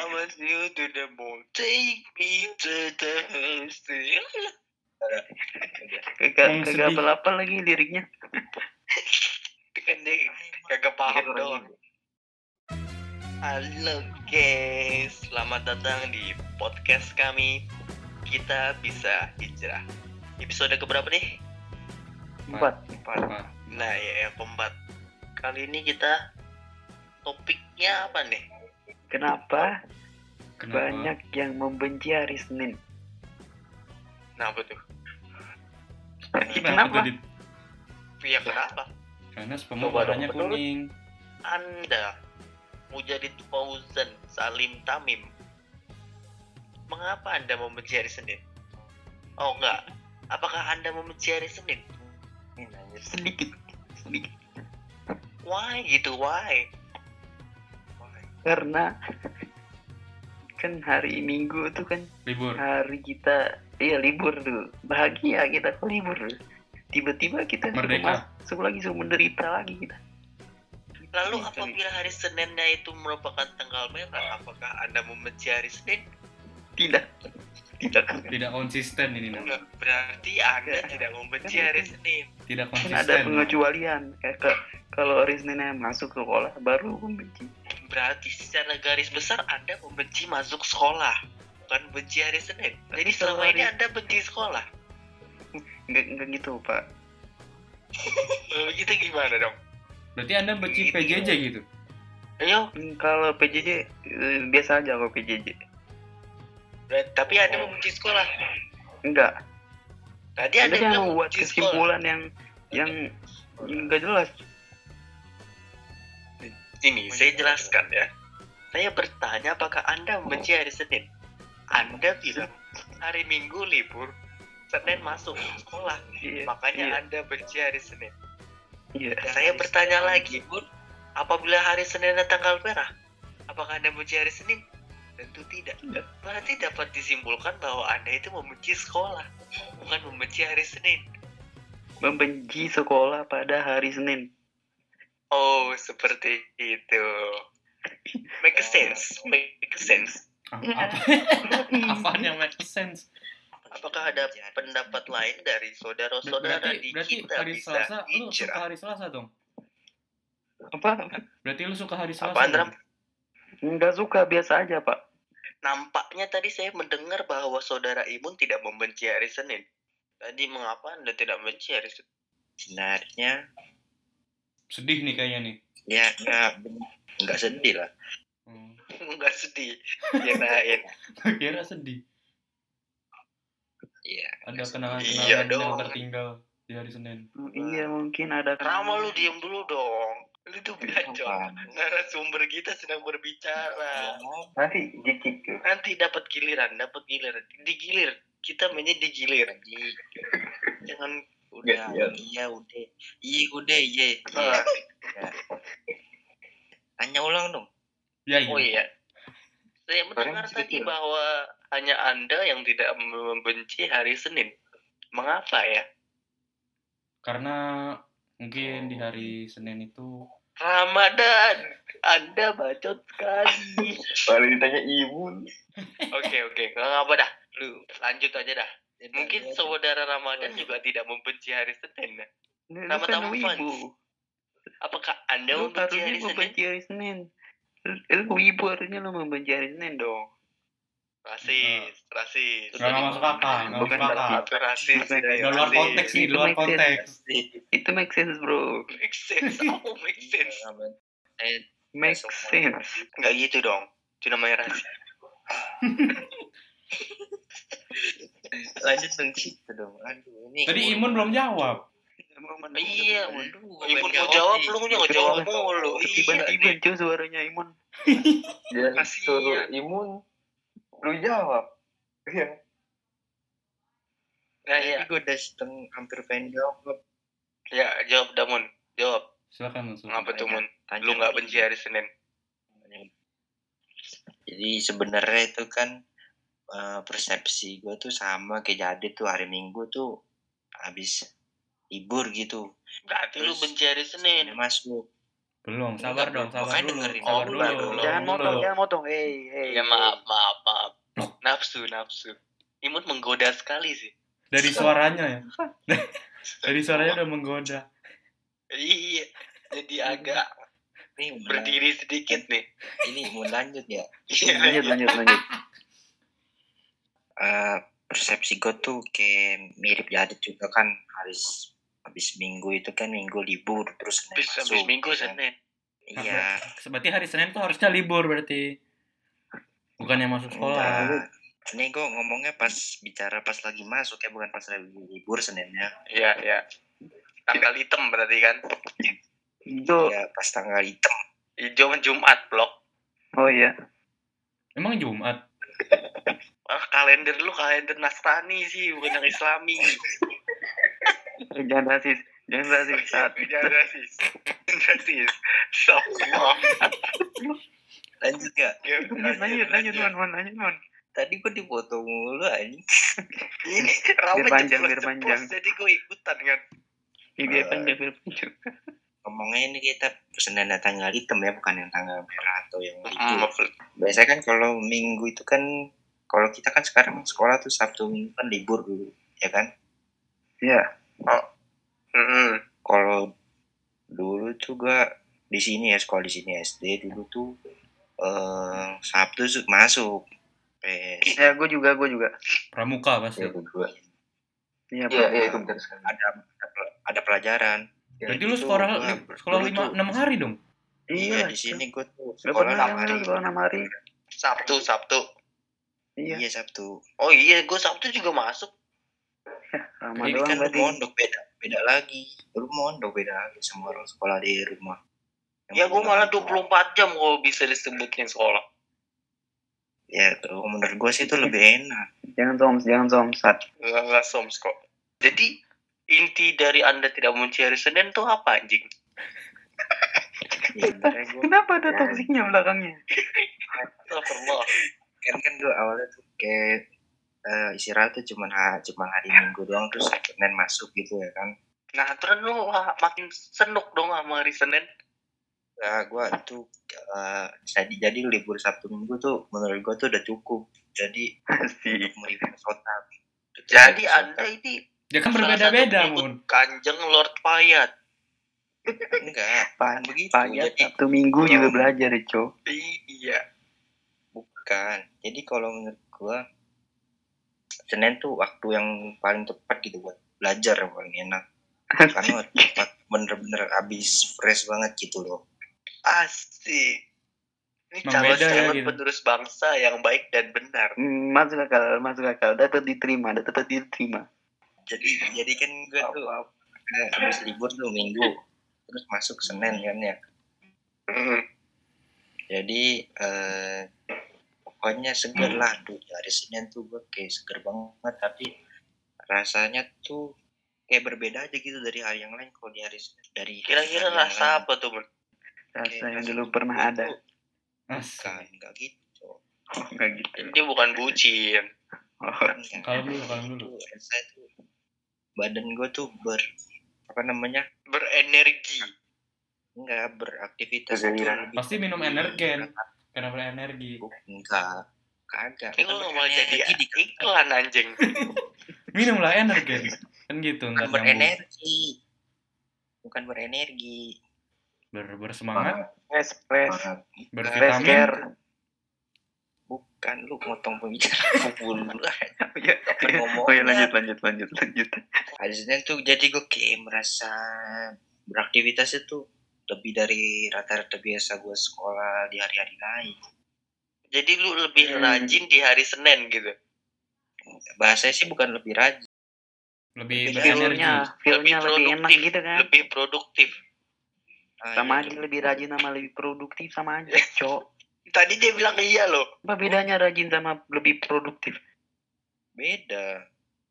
I want you to the moon, take me to the sea. Kagak kagak apa-apa lagi liriknya. Kan dia kagak paham doang. Halo guys, selamat datang di podcast kami. Kita bisa hijrah. Episode keberapa nih? Empat. Apa? Nah ya yang keempat. Kali ini kita topiknya apa nih? Kenapa, Kenapa? banyak yang membenci hari Senin? Kenapa tuh? Kenapa, Kenapa? Ya kenapa? Karena warnanya menurut- kuning. Anda Mujadid Fauzan Salim Tamim Mengapa Anda membenci hari Senin? Oh enggak Apakah Anda membenci hari Senin? Ini nanya Sedikit, sedikit. Why gitu? Why? Karena kan hari Minggu itu kan Libur. hari kita iya libur tuh bahagia kita kok libur tiba-tiba kita Merdeka. masuk lagi suruh menderita lagi kita Lalu Iya, apabila hari Seninnya itu merupakan tanggal merah Apakah Anda membenci hari Senin? tidak tidak Tidak konsisten ini namanya. Berarti Anda Ya. tidak membenci hari Senin Tidak kan konsisten. ada pengecualian kayak ke- kalau hari Seninnya masuk ke sekolah baru membenci Berarti secara garis besar Anda membenci masuk sekolah Bukan benci hari Senin Jadi selama ini Anda benci sekolah enggak enggak gitu pak Eh, Itu gimana dong? Berarti Anda benci Gitu. PJJ gitu. Ayo, Hmm, kalau PJJ eh, biasa aja kalau PJJ tapi Anda membenci sekolah. enggak Tadi ada Anda yang membuat sekolah. kesimpulan yang yang enggak jelas Ini saya jelaskan ya. Saya bertanya apakah Anda membenci hari Senin? Anda bilang hari Minggu libur, Senin masuk sekolah. iya Makanya iya, Anda benci hari Senin. iya. Saya bertanya lagi, Bun, apabila hari Senin ada tanggal merah, apakah Anda membenci hari Senin? Tentu tidak. Tidak. Berarti dapat disimpulkan bahwa Anda itu membenci sekolah, bukan membenci hari Senin. membenci sekolah pada hari Senin Oh, seperti itu. Make sense, make sense. Ah, Apa? Apaan yang make sense? Apakah ada pendapat lain dari saudara-saudara Berarti, di berarti kita hari bisa Selasa lu suka hari Selasa dong. apa Berarti lu suka hari Selasa. Apaan, Ram? enggak suka biasa aja pak Nampaknya tadi saya mendengar bahwa saudara Imun tidak membenci hari Senin. Tadi mengapa Anda tidak membenci hari Senin? sebenarnya Sedih nih kayaknya nih. ya nggak nggak sedih lah Hmm. Enggak sedih. Kirain. Kira sedih. ya Ada kenangan-kenangan Iya yang dong. tertinggal di hari Senin. iya mungkin ada Rama lu diem dulu dong. Lu tuh bacot. Apaan? Narasumber kita sedang berbicara. nanti dikit Nanti dapat giliran, dapat giliran. Digilir. Kita mainnya digilir. Jangan udah Iya. iya udah iya udah iya Ah, tanya ulang dong Ya iya. Oh iya. Saya mendengar masih tadi bahwa hanya Anda yang tidak membenci hari Senin. Mengapa ya? Karena mungkin di hari Senin itu Ramadan. Anda bacot sekali. paling ditanya ibu Oke oke, nggak apa dah. Lu lanjut aja dah. Mungkin saudara Ramadan juga tidak membenci hari Senin. ya? lu Sama kan tamu wibu fans. Apakah Anda lu membenci hari Senin? membenci hari Senin lu, wibu harusnya lu membenci hari Senin dong Rasis, rasis. nggak nggak masuk akal, nggak Bukan. Itu rasis. Ya, luar rasis. konteks nih, Itu luar make sense. konteks. itu make sense bro Make sense. Oh, make sense. eh make sense Nggak gitu dong. Itu namanya rasis. lanjut dong situ dong aduh ini Tadi Imun belum jawab. Iya, waduh Imun mau jawab, lu nggak jawab mulu. tiba-tiba Iya, cuy suaranya Imun Kasihan. suruh imun, lu jawab. Iya. Nah, iya. gue udah setengah hampir pengen jawab Ya, jawab Damun. Jawab. Silakan Mun. Ngapa tuh, Mun? Lu nggak benci hari Senin? jadi sebenarnya itu kan eh, persepsi gue tuh sama kayak jadi tuh hari Minggu tuh habis libur gitu Berarti lu Terus, benci hari Senin. Masuk Belum, sabar Enggak, dong, sabar makanya dulu. dengerin Sabar dulu, dulu. belum. Jangan dulu. motong, jangan motong. Hei, hei. Ya maaf, maaf, maaf. Nafsu, nafsu. Imut menggoda sekali sih. Dari suaranya ya. Dari suaranya udah menggoda. Iya. Jadi agak Ini mau berdiri sedikit nih. ini mau lanjut ya. Iya, Lanjut, lanjut, lanjut. Eh, persepsi gue tuh kayak mirip Jadit juga kan habis habis minggu itu kan minggu libur terus Senin Habis, masuk, habis minggu ya kan? Senin. Iya. Berarti hari Senin tuh harusnya libur berarti. Bukannya masuk sekolah. Enggak. Ini gue ngomongnya pas bicara pas lagi masuk ya bukan pas lagi libur Seninnya. Iya, iya. Tanggal hitam berarti kan. Hijau. Ya pas tanggal hitam. Hijau Jumat, blok. Oh iya. Emang Jumat? Ah, kalender lu kalender Nasrani sih, bukan yang Islami. Jangan rasis. Jangan rasis. Saat. Jangan rasis. Jangan rasis. Astagfirullah. Lanjut gak? Ya, Lanjut, lanjut, lanjut, man, man, lanjut, man. Tadi gue dipotong mulu anjing. Ini Biar panjang, biar panjang. Jadi gue ikutan kan. Ini biar panjang, biar panjang. Ngomongnya ini kita Senin tanggal hitam ya bukan yang tanggal merah atau yang Hmm, libur. Biasanya kan kalau minggu itu kan kalau kita kan sekarang sekolah tuh Sabtu Minggu kan libur dulu ya kan? Iya. Mm-mm. Kalau dulu tuh gua di sini ya sekolah di sini SD dulu tuh eh Sabtu su- masuk PES Ya, gue juga, gue juga. Pramuka pasti. Iya, Iya, Pak. iya itu benar sekali. ada ada, ada pelajaran. Berarti Jadi lu tuh sekolah gua sekolah lima enam hari dong. Iya Iya, di sini gua tuh Gak sekolah enam hari. sekolah enam hari. Sabtu, Sabtu. Iya. Iya Sabtu. Oh iya, gue Sabtu juga masuk. Sama Ini doang kan berarti. mondok beda beda lagi. Lu mondok beda lagi sama orang sekolah di rumah. Yang Ya gue malah bener-bener 24 jam kalau bisa disebutnya sekolah. Ya kalau menurut gua sih itu lebih enak. Jangan soms, jangan soms. Sat. Nggak, nggak soms kok. Jadi inti dari anda tidak benci hari Senin tuh apa anjing? Ya, gua Kenapa ada toksiknya belakangnya? Astagfirullah. Kan kan gua awalnya tuh kayak eh, istirahat tuh cuman ha, cuman hari Minggu doang terus Senin masuk gitu ya kan. Nah terus lu makin senuk dong sama hari Senin. Nah, gua tuh eh, jadi jadi libur Sabtu Minggu tuh menurut gua tuh udah cukup. Jadi merefresh otak. Jadi anda ini Ya kan berbeda-beda, satu Mun. Kanjeng Lord Payat. enggak Pan, begitu. payah Jadi Sabtu Minggu juga Kalau- belajar ya, Cok. Iya. Bukan. Jadi kalau menurut gua Senin tuh waktu yang paling tepat gitu buat belajar yang paling enak. Karena tepat bener-bener habis fresh banget gitu loh. Asik. Ini Emang calon beda ya, calon gitu. penerus bangsa yang baik dan benar. Hmm, masuk akal, masuk akal. Dapat diterima, dapat diterima. Jadi jadi kan gua tuh eh, habis libur tuh Minggu terus masuk Senin kan ya. Hmm. jadi eh, pokoknya seger lah tuh hari Senin tuh gue kayak seger banget tapi rasanya tuh kayak berbeda aja gitu dari hari yang lain kalau di hari Senin dari Kira-kira rasa lain. apa tuh, Bun? Rasa yang rasa dulu pernah ada. bukan nggak gitu Enggak gitu. Ini bukan bucin. Oh, Enggak. Kalau dulu, kalau dulu. Rasanya tuh badan gue tuh ber apa namanya Berenergi. enggak beraktivitas Pasti minum energen. Karena berenergi. enggak kagak Ini lu mau jadi di iklan anjing. Minumlah energen. Kan gitu bukan berenergi bukan berenergi Ber, bersemangat, Fresh, fresh. Semangat. Bervitamin. bukan lu motong pembicaraan dulu Oh iya, Kapan ngomongnya? oh iya, lanjut, lanjut, lanjut, lanjut. hari Senin tuh jadi gue kayak merasa beraktivitas itu lebih dari rata-rata biasa gue sekolah di hari-hari lain Jadi lu lebih Hmm. rajin di hari Senin gitu. bahasanya sih bukan lebih rajin Lebih Lebih berenergi. Feel-nya, feel-nya Lebih lebih enak produktif. gitu kan. Lebih produktif. Ah, Sama iya, aja lebih rajin sama lebih produktif sama aja, Cok. Tadi dia bilang iya loh. Apa bedanya rajin sama lebih produktif? beda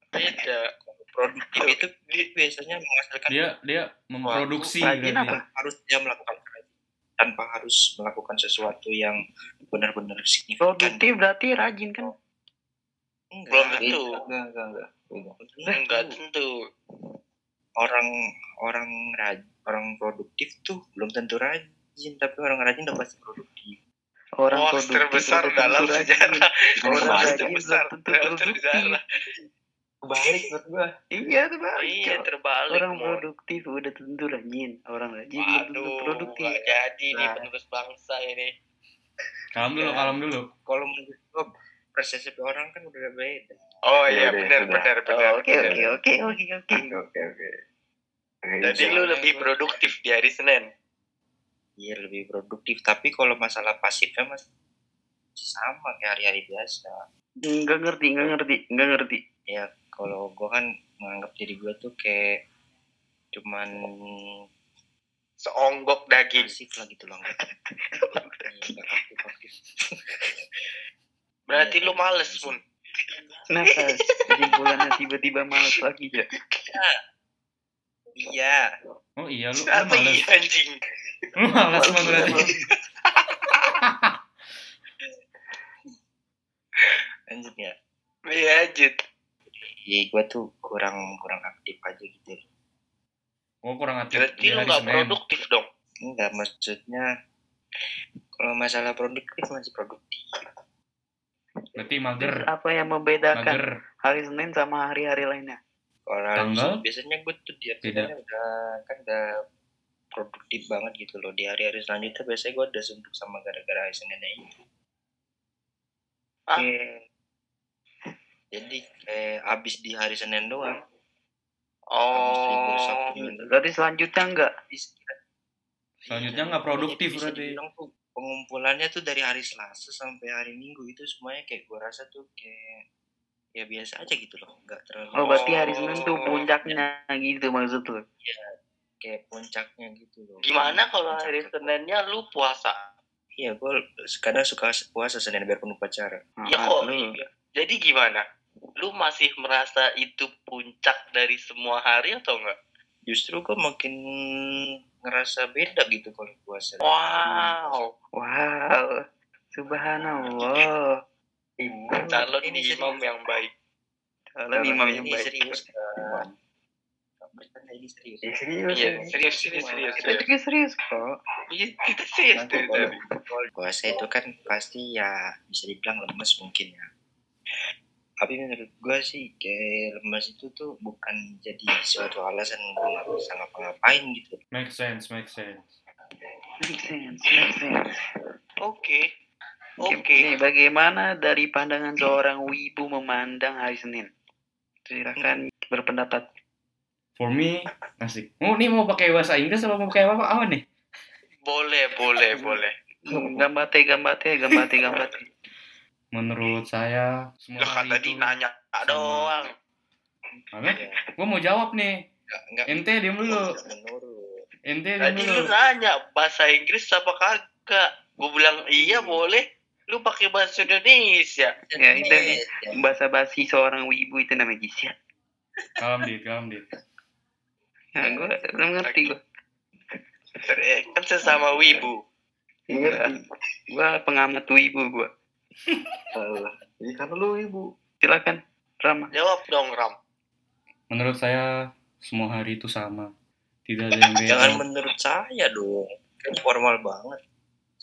Beda. Produktif itu bi- biasanya menghasilkan Dia dia memproduksi Rajin berarti. apa? harus dia melakukan tanpa harus melakukan sesuatu yang benar-benar signifikan Produktif berarti rajin kan? enggak Belum tentu. Enggak, enggak, enggak. Tentu. orang orang raj, orang produktif tuh belum tentu rajin rajin tapi orang rajin udah pasti produktif Orang Hoax produktif dalam sejarah. rajin. Orang rajin terbesar dalam sejarah. Kebalik menurut gua. Iya Bang. iya terbalik. Orang Mon. produktif udah tentu rajin. Orang rajin belum tentu Waduh, produktif. nggak jadi nih Nah. penerus bangsa ini. Kalem dulu, kalem dulu. kalau menurut gua persepsi orang kan udah beda Oh Iya, iya, benar benar benar. Oke oke oke oke oke. Oke oke. Jadi lu lebih produktif di hari Senin. iya lebih produktif tapi kalau masalah pasifnya masih sama kayak hari-hari biasa Enggak ngerti, enggak ngerti, enggak ngerti. ya kalau gua kan menganggap diri gua tuh kayak cuman Seonggok daging. pasif lah gitu loh Iya. Berarti Iya, lu males, iya. Mun. Kenapa kesimpulannya tiba-tiba malas lagi ya? iya Oh iya, lu, lu Apa males. iya anjing? Lu males man berarti. lanjut ya Iya, lanjut. Ya gua tuh kurang kurang aktif aja gitu Oh kurang aktif Berarti lu nggak Senin. produktif dong. enggak maksudnya kalau masalah produktif masih produktif Berarti mager. Apa yang membedakan Mager. hari Senin sama hari-hari lainnya? kalau hari Tanggal? Senin, biasanya gue tuh dia Beda. udah kan udah produktif banget gitu loh di hari-hari selanjutnya biasanya gue udah suntuk sama gara-gara hari Seninnya itu Ah. Oke. Jadi kayak abis di hari Senin doang libur Oh. Berarti selanjutnya enggak? Selanjutnya nggak produktif Bisa berarti. dibilang tuh pengumpulannya tuh dari hari Selasa sampai hari Minggu itu semuanya kayak gue rasa tuh kayak ya biasa aja gitu loh nggak terlalu Oh, berarti hari. Senin tuh puncaknya gitu maksud lu. kayak puncaknya gitu loh Gimana kalau hari. Seninnya lu puasa? iya gue kadang suka puasa Senin biar penuh upacara Ya Ah, kok lu. iya. Jadi gimana? Lu masih merasa itu puncak dari semua hari atau enggak? justru gue makin ngerasa beda gitu kalau puasa Wow, Wow. Subhanallah. calon Ini imam serius. yang baik. Kalau imam yang ini baik. serius kan bercanda ini serius Ya, serius. Iya, ya. serius, serius, serius. Kita juga serius kok. Iya, kita serius dari tadi. puasa itu kan pasti ya bisa dibilang lemes mungkin ya tapi menurut gue sih kayak lemes itu tuh bukan jadi suatu alasan gue nggak bisa ngapa-ngapain gitu Make sense, make sense. Make sense, make sense. Oke, Oke. oke. Nih, bagaimana dari pandangan seorang wibu memandang hari Senin? Silakan berpendapat. For me, asik. Oh, nih mau pakai bahasa Inggris atau mau pakai apa? Apa nih? Boleh, boleh, boleh. Gambate, gambate, gambate, gambate. Menurut saya semua Lah kan hari tadi itu nanya sama- doang. Apa? ya Gua mau jawab nih. nggak nggak Ente diam dulu. Ente diam Tadi lu dulu. nanya bahasa Inggris apa kagak? Gue bilang iya boleh. Lu pakai bahasa Indonesia. Ya, itu nih. Bahasa basi seorang wibu itu namanya jisya. Kalem dit, kalem dit. Ya, gue belum ngerti gue. Eh, Kan sesama wibu. Iya. Gue pengamat wibu gue. Salah. Iya kan lu ibu. Silakan, Rama. Jawab dong, Ram. Menurut saya semua hari itu sama. Tidak ada yang beda. jangan menurut saya dong kayak formal banget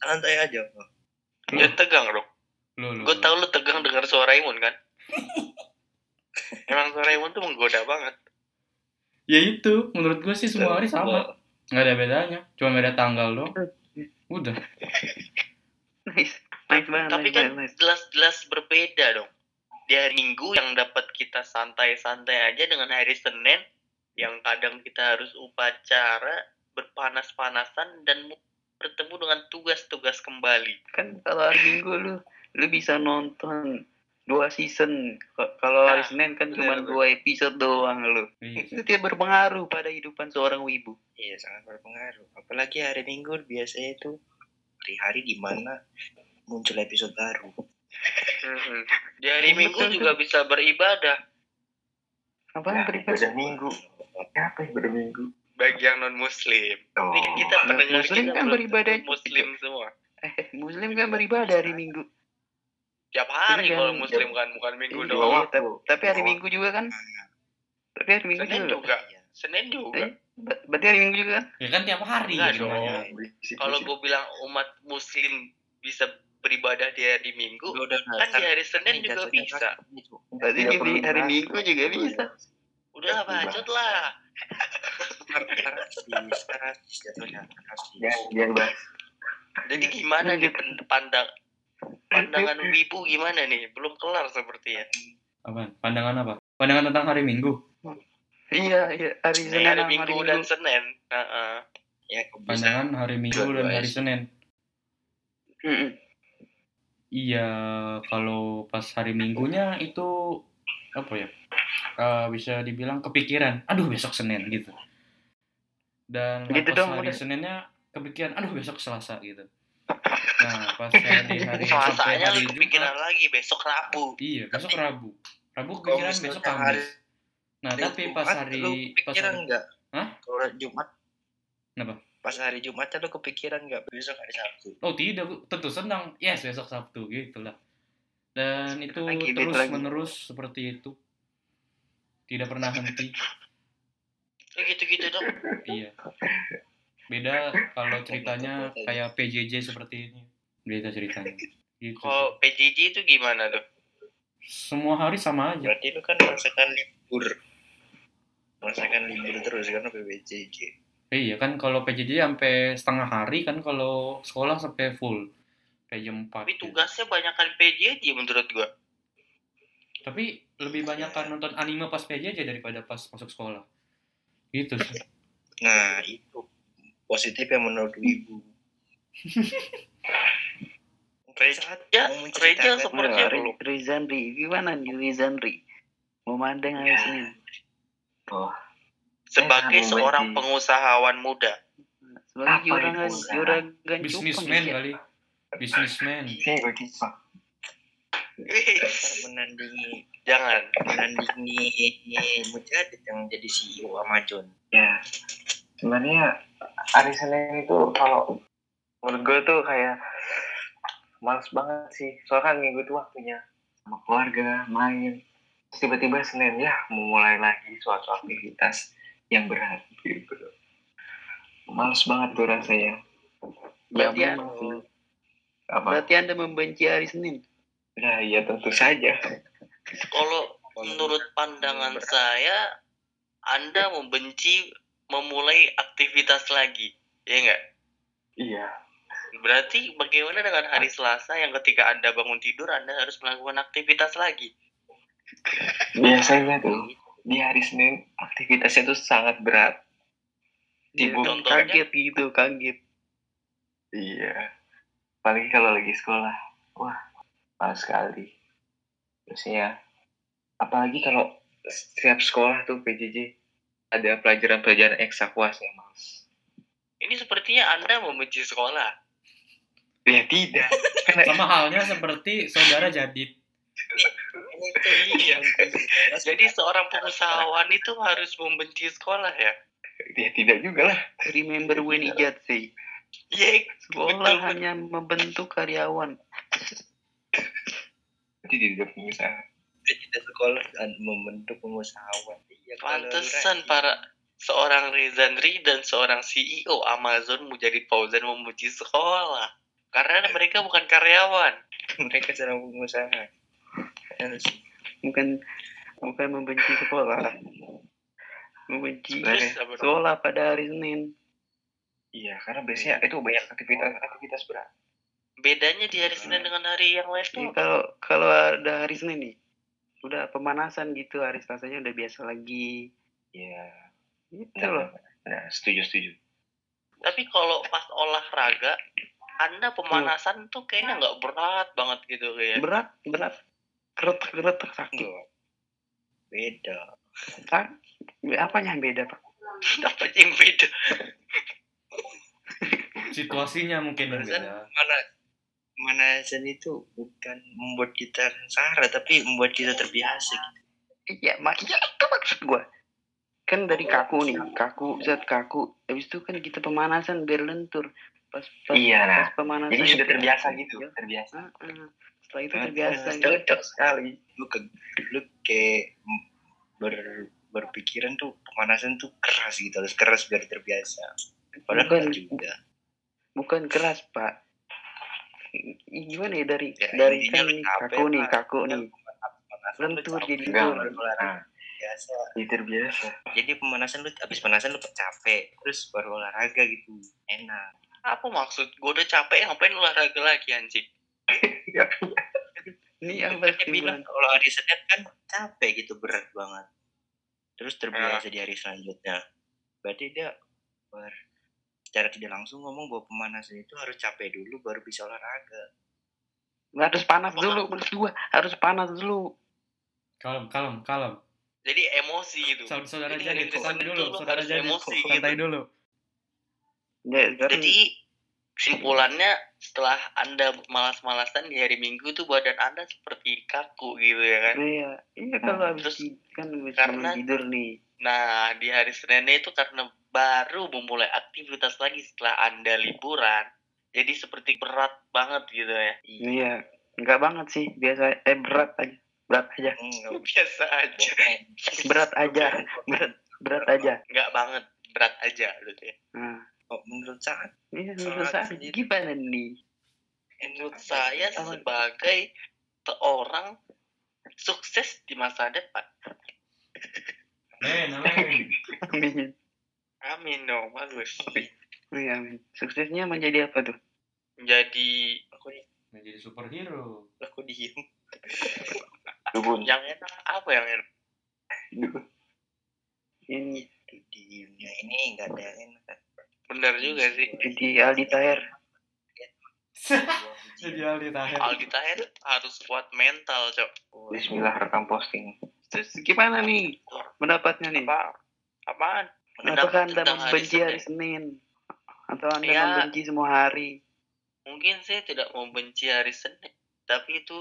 santai aja Ya tegang dong. Lu, lu, Gue tau lu tegang dengar suara Imun kan? Emang suara Imun tuh menggoda banget. Ya itu, menurut gue sih semua hari sama. Nggak ada bedanya. Cuma beda tanggal doang. Udah. Nice. Nice banget, Tapi nice, kan nice, nice. jelas-jelas berbeda dong. Di hari Minggu yang dapat kita santai-santai aja dengan hari Senin yang kadang kita harus upacara berpanas-panasan dan mu- bertemu dengan tugas-tugas kembali. Kan kalau hari Minggu lu, lu bisa nonton dua season. Kalau hari Nah, Senin kan cuma dua episode doang lu. Iya. Itu dia berpengaruh pada hidupan seorang wibu. iya sangat berpengaruh apalagi hari minggu biasanya itu hari-hari di mana muncul episode baru Di hari Betul, Minggu juga bisa beribadah Apa Ya, beribadah? Beda minggu. Apa yang beda minggu? bagi yang non Muslim. Oh. Ini kita pendengar Muslim kita kan beribadah Muslim semua. Eh, Muslim kan beribadah hari Minggu. Tiap hari Tapi kalau kan- Muslim kan bukan Minggu Iya, doang. tapi, tapi hari Minggu juga kan. Tapi hari Minggu Senin juga. juga. Iya. Senin juga. Eh, Ber- Berarti hari Minggu juga kan? Ya kan tiap hari gitu. Berisik, Kalau gue bilang umat muslim bisa beribadah di hari Minggu, udah kan di hari Senin juga bisa. gitu. Berarti Tidak di hari. Minggu juga bisa. Udah lah, bacot lah. Ya, biar bahas. Jadi gimana nih pandang pandangan wibu gimana nih? Belum kelar sepertinya. Apa? Pandangan apa? Pandangan tentang hari Minggu. Iya, iya. Hari Senin hari sama Minggu dan Senin. Heeh. Ya, kok bisa Pandangan hari Minggu dan hari. Senin. Mm-mm. Iya, kalau pas hari Minggunya itu apa ya? Eh, bisa dibilang kepikiran, aduh besok Senin gitu. Dan Gitu pas dong, hari udah. Seninnya kepikiran, aduh besok Selasa gitu. Nah, pas hari hari sampai Selasanya hari lu kepikiran Jumat, lagi besok Rabu. iya besok Rabu. Rabu kepikiran besok hari- Kamis. Nah, hari tapi pas Jumat, hari pas kepikiran hari, enggak? Hah? Kalau Jumat Kenapa? Pas hari Jumat lu kepikiran enggak besok hari Sabtu? Oh tidak, tentu senang. Yes, besok Sabtu gitu lah. Dan itu Lagi, terus lagi. menerus seperti itu. Tidak pernah henti. Ya gitu-gitu dong. Iya. Beda kalau ceritanya kayak PJJ seperti ini. Beda ceritanya. Gitu. Kalau PJJ itu gimana tuh? Semua hari sama aja. Berarti lu kan merasakan libur. Merasakan libur terus karena PBJJ. Iya kan kalau PJJ sampai setengah hari kan kalau sekolah sampai full. Kayak jam 4. Tapi gitu. tugasnya banyakan PJJ menurut gua. Tapi lebih banyak kan nonton anime pas PJJ daripada pas masuk sekolah. Gitu sih. Nah, itu positif yang menurut ibu. Ya, Rachel sepertinya Nah, belum. Ri- Rizanri, gimana nih Rizanri? Memandang hari Ya. Senin. Oh, Sebagai Eh, seorang Wendy. pengusahawan muda. Sebagai juragan itu? juragan ya. kali. Gue kisah. Ntar menandingi Jangan. menandingi Mujadid yang jadi CEO Amazon. Ya, sebenarnya hari Senin itu kalau menurut gue tuh kayak males banget sih. Soalnya kan minggu itu waktunya sama keluarga, main. Terus tiba-tiba Senin ya mau mulai lagi suatu aktivitas yang berat gitu. Males banget tuh rasanya. Ya Berarti, memang sih. Apa? berarti Anda membenci hari Senin. Nah, iya tentu saja. Kalau menurut pandangan saya, Anda membenci memulai aktivitas lagi. Ya enggak? Iya. Berarti bagaimana dengan hari Selasa yang ketika Anda bangun tidur, Anda harus melakukan aktivitas lagi? Biasanya tuh di hari Senin aktivitasnya tuh sangat berat. Sibuk. Contohnya? Kaget gitu, kaget. Iya. Apalagi kalau lagi sekolah. Wah, males sekali. Terusnya, apalagi kalau setiap sekolah tuh PJJ ada pelajaran-pelajaran ekstra kuasnya males. Ini sepertinya Anda membenci sekolah. Ya tidak. Karena Sama halnya seperti saudara Jadid. Iya. Jadi seorang pengusahawan itu harus membenci sekolah ya? ya tidak juga lah. Remember when he got say, Iya, sekolah Betul. hanya membentuk karyawan. Jadi tidak pengusaha. Kita sekolah dan membentuk pengusahawan. Kalau lu pantesan para seorang Rizanri dan seorang CEO Amazon Mujadid Fauzan memuji sekolah. Karena mereka bukan karyawan. mereka sedang pengusaha. Harus Bukan bukan membenci sekolah. Membenci Sebenarnya- Terus apa dong? sekolah pada hari Senin. Iya, karena biasanya itu banyak aktivitas-aktivitas berat. Bedanya di hari Senin dengan hari yang lain tuh kalau kalau ada hari Senin nih, udah pemanasan gitu, hari Selasanya udah biasa lagi. Iya. Gitu Nah, loh. nah, setuju, setuju. Tapi kalau pas olahraga, Anda pemanasan tuh kayaknya nggak berat banget gitu kayak. Berat, berat. Keretak, keretak sakit. enggak. Beda. Sak- Apanya yang beda, Pak? Apa yang beda? Situasinya mungkin yang Kan beda. mana manasan itu bukan membuat kita sengsara tapi membuat kita terbiasa gitu. Iya, mak iya itu maksud gua. Kan dari kaku nih, kaku, zat kaku. Habis itu kan kita pemanasan biar lentur. Pas pas, Iya, nah. pas pemanasan. Jadi sudah terbiasa gitu, Iya. terbiasa. Heeh. Setelah itu Nah, terbiasa. gitu. Cocok sekali. lu ke lu kayak ber berpikiran tuh pemanasan tuh keras gitu harus keras biar terbiasa padahal Bukan. juga bukan keras pak gimana ya dari Ya, dari kan kaku nih kaku nih lentur jadi olahraga biasa Jadi terbiasa. jadi pemanasan lu habis pemanasan lu capek terus baru olahraga gitu enak Apa maksud? Gue udah capek ngapain olahraga lagi anjing? Ini apa Dia sih bilang kalau hari Senin kan capek gitu berat banget. Terus terbiasa di hari selanjutnya. Berarti dia ber, secara tidak langsung ngomong bahwa pemanasan itu harus capek dulu baru bisa olahraga. Harus panas dulu menurut gua. Harus panas dulu. Kalem, kalem, kalem. Jadi emosi gitu. Saudara, saudara Jadi santai itu dulu, lu saudara jadi, emosi santai gitu. dulu. ya Jadi kesimpulannya setelah anda malas-malasan di hari Minggu tuh badan anda seperti kaku gitu ya kan. iya iya kalau habis Terus kan habis karena- tidur nih Nah di hari Seninnya itu karena baru memulai aktivitas lagi setelah anda liburan. Jadi seperti berat banget gitu ya. iya enggak banget sih biasa eh berat aja berat aja enggak Biasa aja. berat aja berat berat aja Nggak banget. Berat aja gitu ya. nah kok menurut saat iya menurut saya Sangat gimana nih? Menurut saya sebagai seorang sukses di masa depan. Men. amin. Amin. Dong, bagus. iya amin. Suksesnya menjadi apa tuh? Menjadi aku Menjadi superhero. aku diem yang enak apa yang enak? ini. Di diemnya ini nggak ada yang enak Bener juga sih. jadi Aldi Taher Jadi Aldi Taher. Aldi Taher harus kuat mental, Cok. Bismillah rekam posting. terus gimana nih pendapatnya nih Apa? Apaan? apakah anda tentang membenci hari Senin. Atau anda Ya. membenci semua hari Mungkin saya tidak membenci hari Senin, tapi itu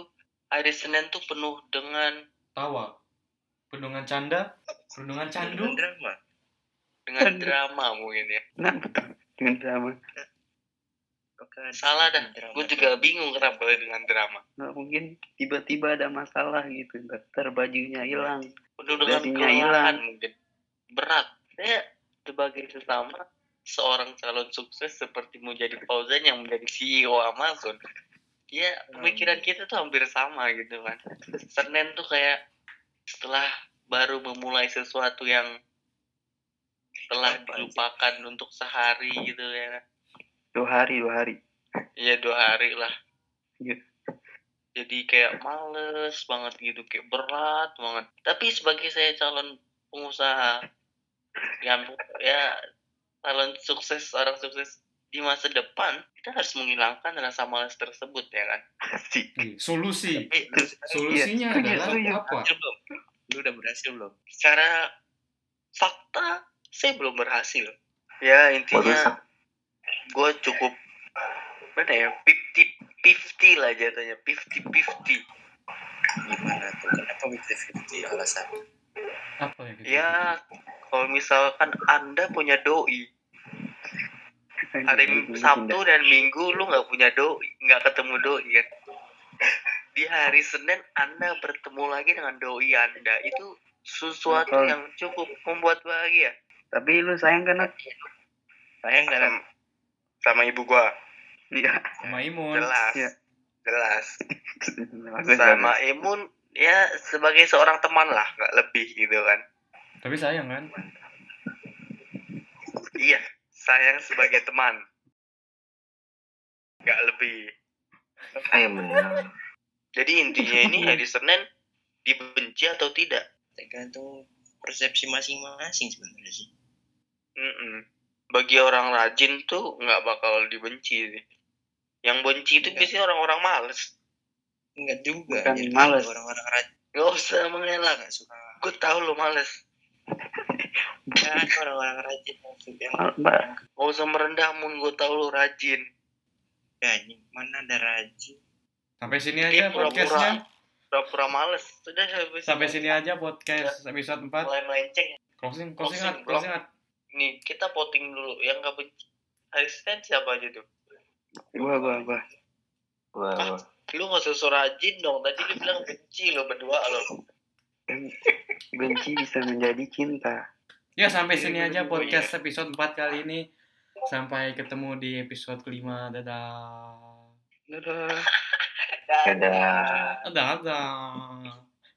hari Senin tuh penuh dengan Tawa. Penuh dengan canda, penuh dengan candu. Dengan drama dengan drama mungkin ya. kenapa tuh dengan drama ada Salah dah. drama Gue juga bingung kenapa dengan drama. Nah, mungkin tiba-tiba ada masalah gitu ntar bajunya hilang Penuh dengan Dasinya kelelahan hilang. mungkin. Berat. Saya sebagai sesama seorang calon sukses seperti mau jadi Fauzan yang menjadi CEO Amazon. Ya, pemikiran kita tuh hampir sama gitu kan. Senin tuh kayak setelah baru memulai sesuatu yang telah Apa aja? dilupakan untuk sehari gitu ya. dua hari dua hari Iya dua hari lah. Iya. Jadi kayak males banget gitu, kayak berat banget. Tapi sebagai saya calon pengusaha yang ya calon sukses orang sukses di masa depan, kita harus menghilangkan rasa malas tersebut ya kan. Asik. Nih, Solusi. Lu Solusinya Iya, adalah setuju. apa? lu udah berhasil belum Secara fakta saya belum berhasil. Ya intinya gue cukup mana ya 50 50 lah jatuhnya 50 50 gimana tuh kenapa fifty fifty alasan Apa ya? Ya, kalau misalkan Anda punya doi, hari Sabtu dan Minggu lu nggak punya doi, nggak ketemu doi kan? Di hari Senin Anda bertemu lagi dengan doi Anda, itu sesuatu yang cukup membuat bahagia. Tapi lu sayang kan sayang kan Sama, sama ibu gua, iya Sama Imun. jelas, Iya. jelas. Sama. Imun, ya sebagai seorang teman lah, nggak lebih gitu kan? Tapi sayang kan? Iya, sayang sebagai teman, nggak lebih. Ayo benar. Jadi intinya ini hari Senin dibenci atau tidak? tergantung persepsi masing-masing sebenarnya sih Mm-mm. Bagi orang rajin tuh nggak bakal dibenci sih. Yang benci itu biasanya orang-orang males. enggak juga Bukan Jadi males. orang-orang rajin Gak usah mengelak. suka Gue tahu lo males. orang-orang rajin maksud yang Mal- mbak Gak usah merendah mun gue tahu lo rajin. ya mana ada rajin Sampai sini Ini aja pura-pura podcastnya. Pura-pura males. Sudah sampai, Sampai sini aja podcast episode 4. Mulai melenceng. Closing, closing, Closing, bro. closing. Nat. Nih kita voting dulu. Yang nggak benci hari Senin siapa aja tuh? gua gua gua Wah, wah. Lu gak so rajin dong. Tadi lu bilang benci lo berdua lo. Kan benci bisa menjadi cinta Ya sampai sini Iya, aja podcast episode 4 kali ini. Sampai ketemu di episode kelima. Dadah. dadah Dadah. Dadah.